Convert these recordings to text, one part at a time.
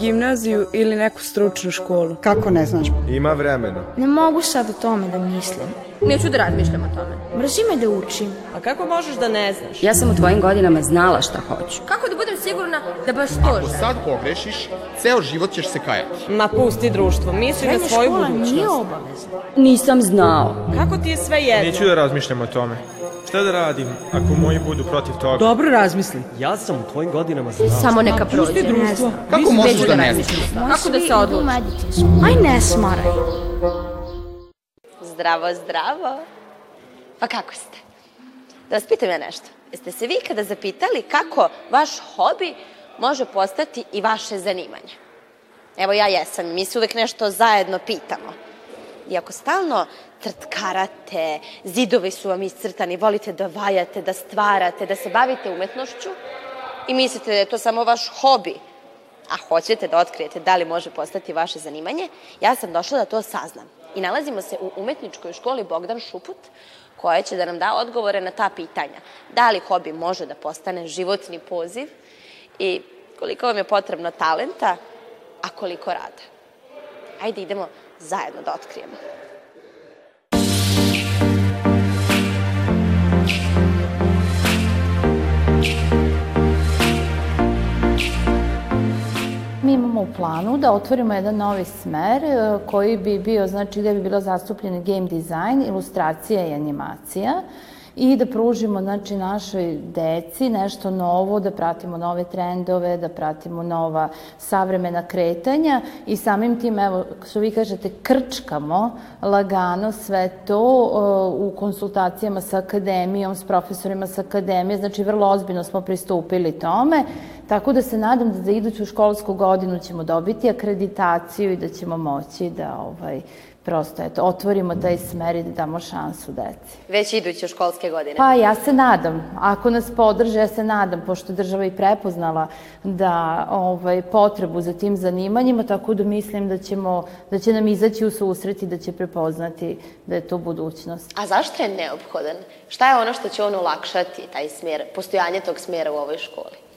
Gimnaziju ili neku stručnu školu. Kako ne znaš? Ima vremena. Ne mogu sad o tome da mislim. Neću da razmišljam o tome. Mrzi me da učim. A kako možeš da ne znaš? Ja sam u tvojim godinama znala šta hoću. Kako da budem sigurna da baš to Ako sad pogrešiš, ceo život ćeš se kajati. Ma pusti društvo, misli na svoju škola budućnost. nije obavezna. Nisam znao. Kako ti je sve jedno? Neću da razmišljam o tome. Šta da radim ako moji budu protiv toga? Dobro razmisli. Ja sam u tvojim godinama znao. Samo neka prođe. Pusti društvo. Kako možeš da da ne razmišljam. znaš? Kako da se odlučim? Aj ne smaraj. Zdravo, zdravo. Pa kako ste? Da vas pitam ja nešto. Jeste se vi kada zapitali kako vaš hobi može postati i vaše zanimanje? Evo ja jesam i mi se uvek nešto zajedno pitamo. I ako stalno crtkarate, zidovi su vam iscrtani, volite da vajate, da stvarate, da se bavite umetnošću i mislite da je to samo vaš hobi, a hoćete da otkrijete da li može postati vaše zanimanje, ja sam došla da to saznam. I nalazimo se u umetničkoj školi Bogdan Šuput, koja će da nam da odgovore na ta pitanja. Da li hobi može da postane životni poziv i koliko vam je potrebno talenta, a koliko rada. Ajde idemo zajedno da otkrijemo. Mi imamo u planu da otvorimo jedan novi smer e, koji bi bio, znači gde bi bilo zastupljeno game design, ilustracija i animacija i da pružimo znači našoj deci nešto novo, da pratimo nove trendove, da pratimo nova savremena kretanja i samim tim, evo, što vi kažete, krčkamo lagano sve to u konsultacijama sa akademijom, s profesorima sa akademije, znači vrlo ozbiljno smo pristupili tome, tako da se nadam da za iduću školsku godinu ćemo dobiti akreditaciju i da ćemo moći da ovaj, prosto eto, otvorimo taj smer i da damo šansu deci. Već iduće školske godine. Pa ja se nadam, ako nas podrže, ja se nadam, pošto država i prepoznala da ovaj, potrebu za tim zanimanjima, tako da mislim da, ćemo, da će nam izaći u susret i da će prepoznati da je to budućnost. A zašto je neophodan? Šta je ono što će on olakšati, taj smjer, postojanje tog smjera u ovoj školi?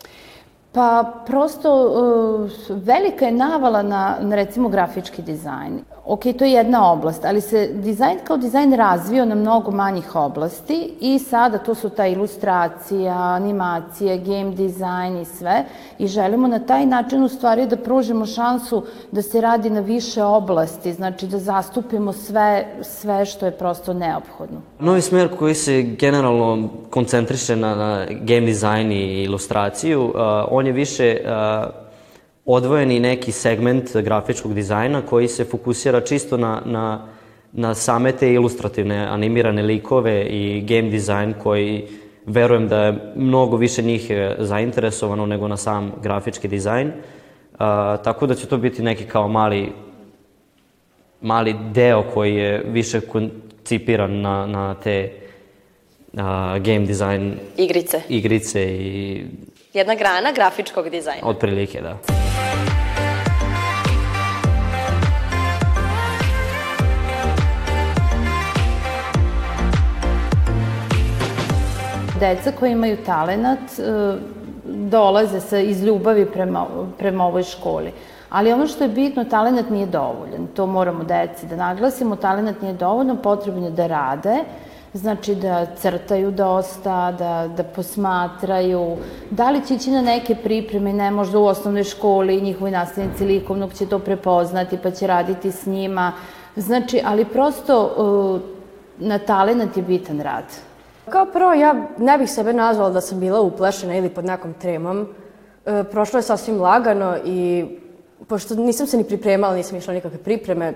Pa prosto uh, velika je navala na, na recimo grafički dizajn. Ok, to je jedna oblast, ali se dizajn kao dizajn razvio na mnogo manjih oblasti i sada to su ta ilustracija, animacije, game dizajn i sve i želimo na taj način u stvari da pružimo šansu da se radi na više oblasti, znači da zastupimo sve, sve što je prosto neophodno. Novi smer koji se generalno koncentriše na, na game dizajn i ilustraciju, uh, on je više uh, odvojeni neki segment grafičkog dizajna koji se fokusira čisto na, na, na same te ilustrativne animirane likove i game dizajn koji verujem da je mnogo više njih zainteresovano nego na sam grafički dizajn. Uh, tako da će to biti neki kao mali mali deo koji je više koncipiran na, na te uh, game design Igrice. igrice i Jedna grana grafičkog dizajna. otprilike, da. Deca koji imaju talenat e, dolaze sa, iz ljubavi prema, prema ovoj školi. Ali ono što je bitno, talenat nije dovoljan. To moramo deci da naglasimo. Talenat nije dovoljan, potrebno je da rade, znači da crtaju dosta, da, da posmatraju, da li će ići na neke pripreme, ne možda u osnovnoj školi, njihovi nastavnici likovnog će to prepoznati pa će raditi s njima. Znači, ali prosto uh, na talenat je bitan rad. Kao prvo, ja ne bih sebe nazvala da sam bila uplašena ili pod nekom tremom. E, prošlo je sasvim lagano i pošto nisam se ni pripremala, nisam išla nikakve pripreme,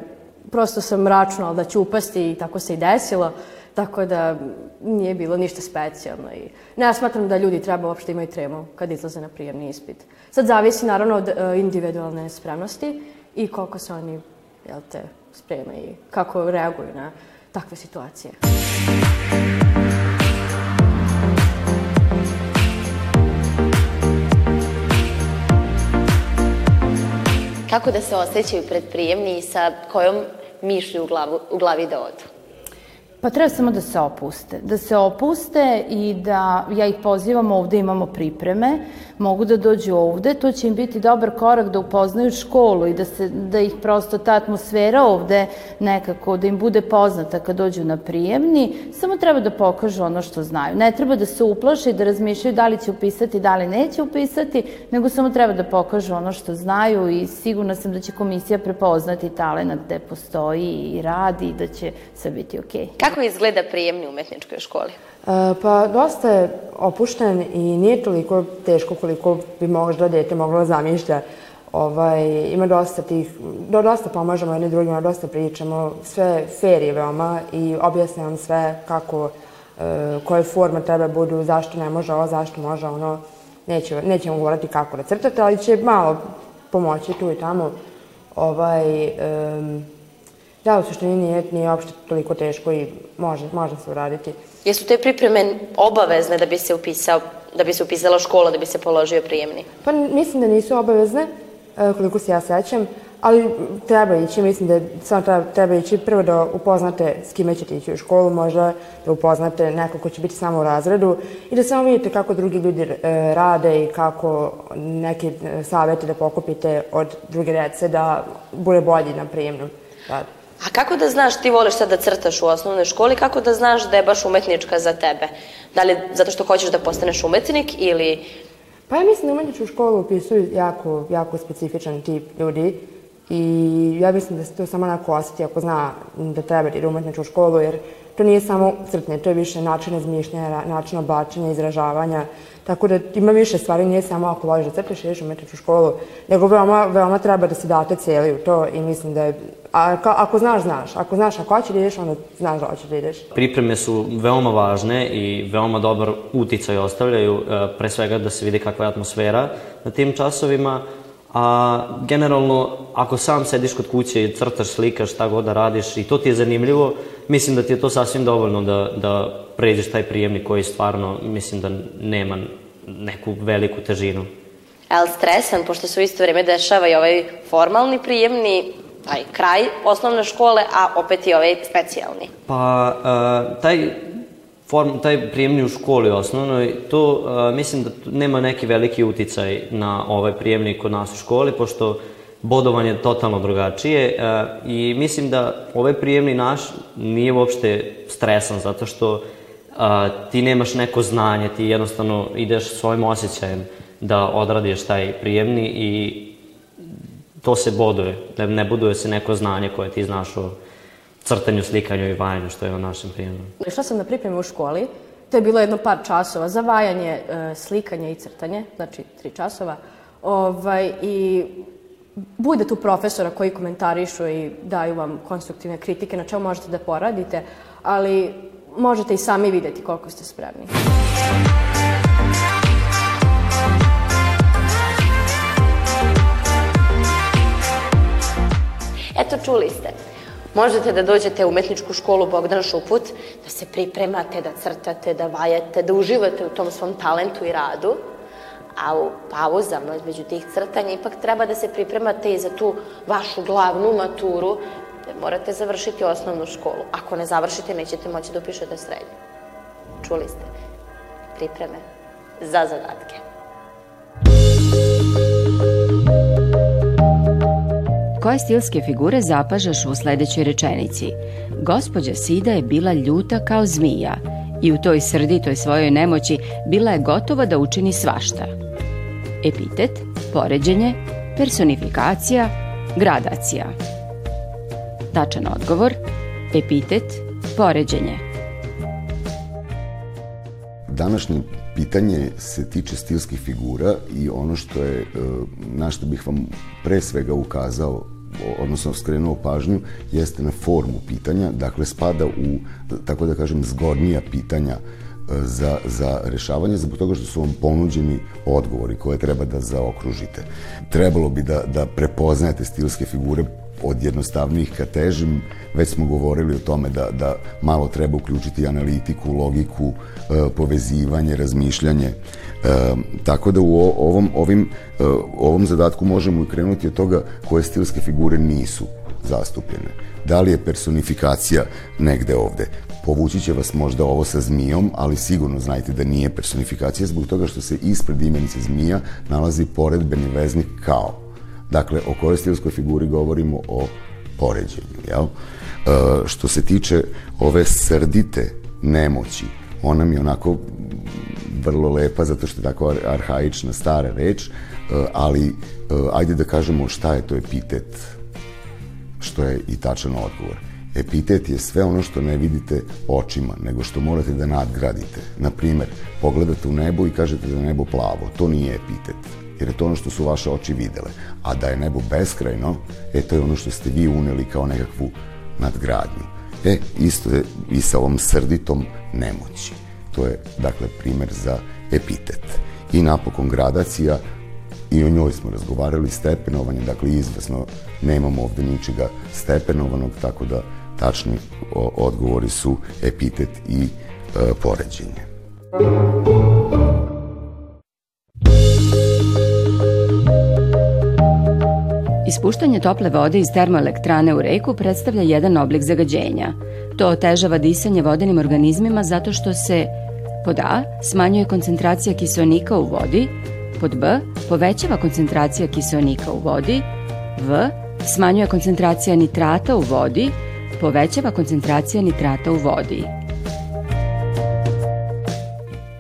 prosto sam računala da ću upasti i tako se i desilo, tako da nije bilo ništa specijalno. I ne ja smatram da ljudi treba uopšte imaju tremu kad izlaze na prijemni ispit. Sad zavisi naravno od e, individualne spremnosti i koliko se oni jel te, spreme i kako reaguju na takve situacije. Kako da se osjećaju pred prijemni i sa kojom mišlju u, glavu, u glavi da odu? Pa treba samo da se opuste. Da se opuste i da ja ih pozivam ovde imamo pripreme, mogu da dođu ovde, to će im biti dobar korak da upoznaju školu i da, se, da ih prosto ta atmosfera ovde nekako, da im bude poznata kad dođu na prijemni, samo treba da pokažu ono što znaju. Ne treba da se uplaše i da razmišljaju da li će upisati, da li neće upisati, nego samo treba da pokažu ono što znaju i sigurna sam da će komisija prepoznati talent gde postoji i radi i da će sve biti okej. Okay. Kako izgleda prijemni u umetničkoj školi? E, pa dosta je opušten i nije toliko teško koliko bi možda dete moglo da zamišlja. Ovaj, ima dosta tih, do, dosta pomažemo jedni drugima, dosta pričamo, sve fair je veoma i objasnjam sve kako, e, koje forme treba budu, zašto ne može ovo, zašto može ono. Neće, nećemo govoriti kako da crtate, ali će malo pomoći tu i tamo. Ovaj, e, Da, u suštini nije, nije uopšte toliko teško i može, može se uraditi. Jesu te pripreme obavezne da bi se upisao, da bi se upisala škola, da bi se položio prijemni? Pa mislim da nisu obavezne, e, koliko se ja sećam, ali treba ići, mislim da samo treba, treba ići prvo da upoznate s kime ćete ići u školu, možda da upoznate neko ko će biti samo u razredu i da samo vidite kako drugi ljudi e, rade i kako neke e, savete da pokupite od druge dece da bude bolji na prijemnom radu. A kako da znaš, ti voliš sad da crtaš u osnovnoj školi, kako da znaš da je baš umetnička za tebe? Da li zato što hoćeš da postaneš umetnik ili... Pa ja mislim da umetničku školu upisuju jako, jako specifičan tip ljudi i ja mislim da se to samo onako osjeti ako zna da treba da ide umetničku školu, jer to nije samo crtne, to je više način razmišljanja, način oblačenja, izražavanja, tako da ima više stvari, nije samo ako voliš da crteš, ideš u umetničku školu, nego veoma, veoma treba da se date cijeli u to i mislim da je A ka, ako znaš, znaš. Ako znaš ako hoćeš da ideš, onda znaš da hoćeš da ideš. Pripreme su veoma važne i veoma dobar uticaj ostavljaju, e, pre svega da se vidi kakva je atmosfera na tim časovima, a generalno, ako sam sediš kod kuće i crtaš, slikaš, šta god da radiš i to ti je zanimljivo, mislim da ti je to sasvim dovoljno da, da pređeš taj prijemnik koji stvarno, mislim da nema neku veliku težinu. Je stresan, pošto se u isto vreme dešava i ovaj formalni prijemni, taj kraj osnovne škole, a opet i ovaj specijalni? Pa, uh, taj form, taj prijemni u školi osnovnoj, to uh, mislim da nema neki veliki uticaj na ovaj prijemni kod nas u školi, pošto bodovanje je totalno drugačije uh, i mislim da ovaj prijemni naš nije uopšte stresan, zato što uh, ti nemaš neko znanje, ti jednostavno ideš svojim osjećajem da odradiš taj prijemni i to se boduje, ne, ne buduje se neko znanje koje ti znaš o crtanju, slikanju i vajanju, što je u našem prijemnom. Išla sam na pripremu u školi, to je bilo jedno par časova za vajanje, e, slikanje i crtanje, znači tri časova. Ovaj, I bude tu profesora koji komentarišu i daju vam konstruktivne kritike na čemu možete da poradite, ali možete i sami videti koliko ste spremni. Eto, čuli ste. Možete da dođete u umetničku školu Bogdan Šuput, da se pripremate, da crtate, da vajete, da uživate u tom svom talentu i radu, a u pauzama između tih crtanja ipak treba da se pripremate i za tu vašu glavnu maturu, da morate završiti osnovnu školu. Ako ne završite, nećete moći da upišete srednju. Čuli ste. Pripreme za zadatke. Koje stilske figure zapažaš u sledećoj rečenici? Gospođa Sida je bila ljuta kao zmija i u toj srditoj svojoj nemoći bila je gotova da učini svašta. Epitet, poređenje, personifikacija, gradacija. Tačan odgovor, epitet, poređenje. Današnje pitanje se tiče stilskih figura i ono što je, e, na što bih vam pre svega ukazao odnosno skrenuo pažnju, jeste na formu pitanja, dakle spada u, tako da kažem, zgodnija pitanja e, za, za rešavanje, zbog toga što su vam ponuđeni odgovori koje treba da zaokružite. Trebalo bi da, da prepoznajete stilske figure od jednostavnijih ka težim, već smo govorili o tome da, da malo treba uključiti analitiku, logiku, e, povezivanje, razmišljanje. E, tako da u ovom, ovim, e, ovom zadatku možemo i krenuti od toga koje stilske figure nisu zastupljene. Da li je personifikacija negde ovde? Povući će vas možda ovo sa zmijom, ali sigurno znajte da nije personifikacija zbog toga što se ispred imenice zmija nalazi poredbeni veznik kao. Dakle, o kojoj stilskoj figuri govorimo o poređenju, jel? E, što se tiče ove srdite nemoći, ona mi je onako vrlo lepa zato što je tako arhaična, stara reč, e, ali e, ajde da kažemo šta je to epitet, što je i tačan odgovor. Epitet je sve ono što ne vidite očima, nego što morate da nadgradite. Na primer, pogledate u nebo i kažete da je nebo plavo. To nije epitet, jer je to ono što su vaše oči videle. A da je nebo beskrajno, e, to je ono što ste vi uneli kao nekakvu nadgradnju. E, isto je i sa ovom srditom nemoći. To je, dakle, primer za epitet. I napokon gradacija, i o njoj smo razgovarali, stepenovanje, dakle izvesno nemamo ovde ničega stepenovanog, tako da tačni odgovori su epitet i e, poređenje. Ispuštanje tople vode iz termoelektrane u reku predstavlja jedan oblik zagađenja. To otežava disanje vodenim organizmima zato što se pod A smanjuje koncentracija kiselnika u vodi, pod B povećava koncentracija kiselnika u vodi, V smanjuje koncentracija nitrata u vodi, povećava koncentracija nitrata u vodi.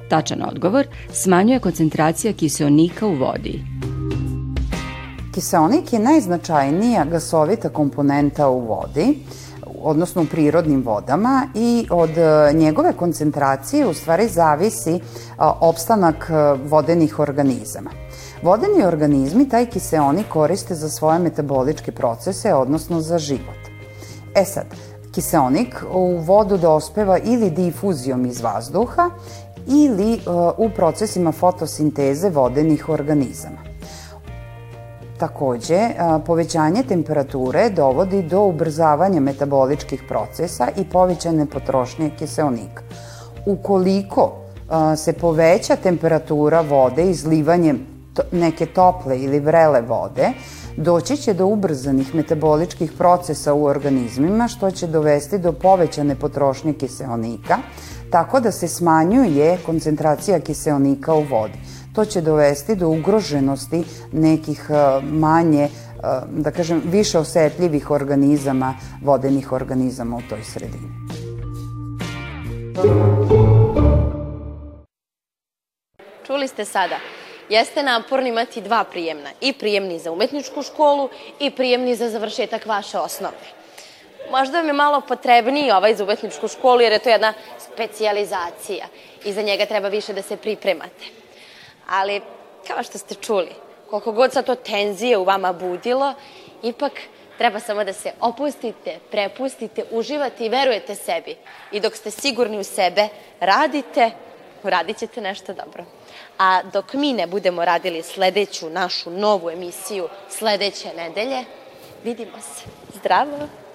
Tačan odgovor, smanjuje koncentracija kiseonika u vodi. Kiseonik je najznačajnija gasovita komponenta u vodi, odnosno u prirodnim vodama i od e, njegove koncentracije u stvari zavisi e, opstanak e, vodenih organizama. Vodeni organizmi taj kiseonik koriste za svoje metaboličke procese, odnosno za život. E sad, kiseonik u vodu dospeva ili difuzijom iz vazduha ili uh, u procesima fotosinteze vodenih organizama. Takođe, uh, povećanje temperature dovodi do ubrzavanja metaboličkih procesa i povećane potrošnje kiseonika. Ukoliko uh, se poveća temperatura vode izlivanjem neke tople ili vrele vode, doći će do ubrzanih metaboličkih procesa u organizmima, što će dovesti do povećane potrošnje kiseonika, tako da se smanjuje koncentracija kiseonika u vodi. To će dovesti do ugroženosti nekih e, manje, e, da kažem, više osetljivih organizama, vodenih organizama u toj sredini. Čuli ste sada jeste naporno imati dva prijemna. I prijemni za umetničku školu i prijemni za završetak vaše osnovne. Možda vam je malo potrebniji ovaj za umetničku školu jer je to jedna specijalizacija i za njega treba više da se pripremate. Ali, kao što ste čuli, koliko god sa to tenzije u vama budilo, ipak treba samo da se opustite, prepustite, uživate i verujete sebi. I dok ste sigurni u sebe, radite, uradit ćete nešto dobro. A dok mi ne budemo radili sledeću našu novu emisiju sledeće nedelje, vidimo se. Zdravo!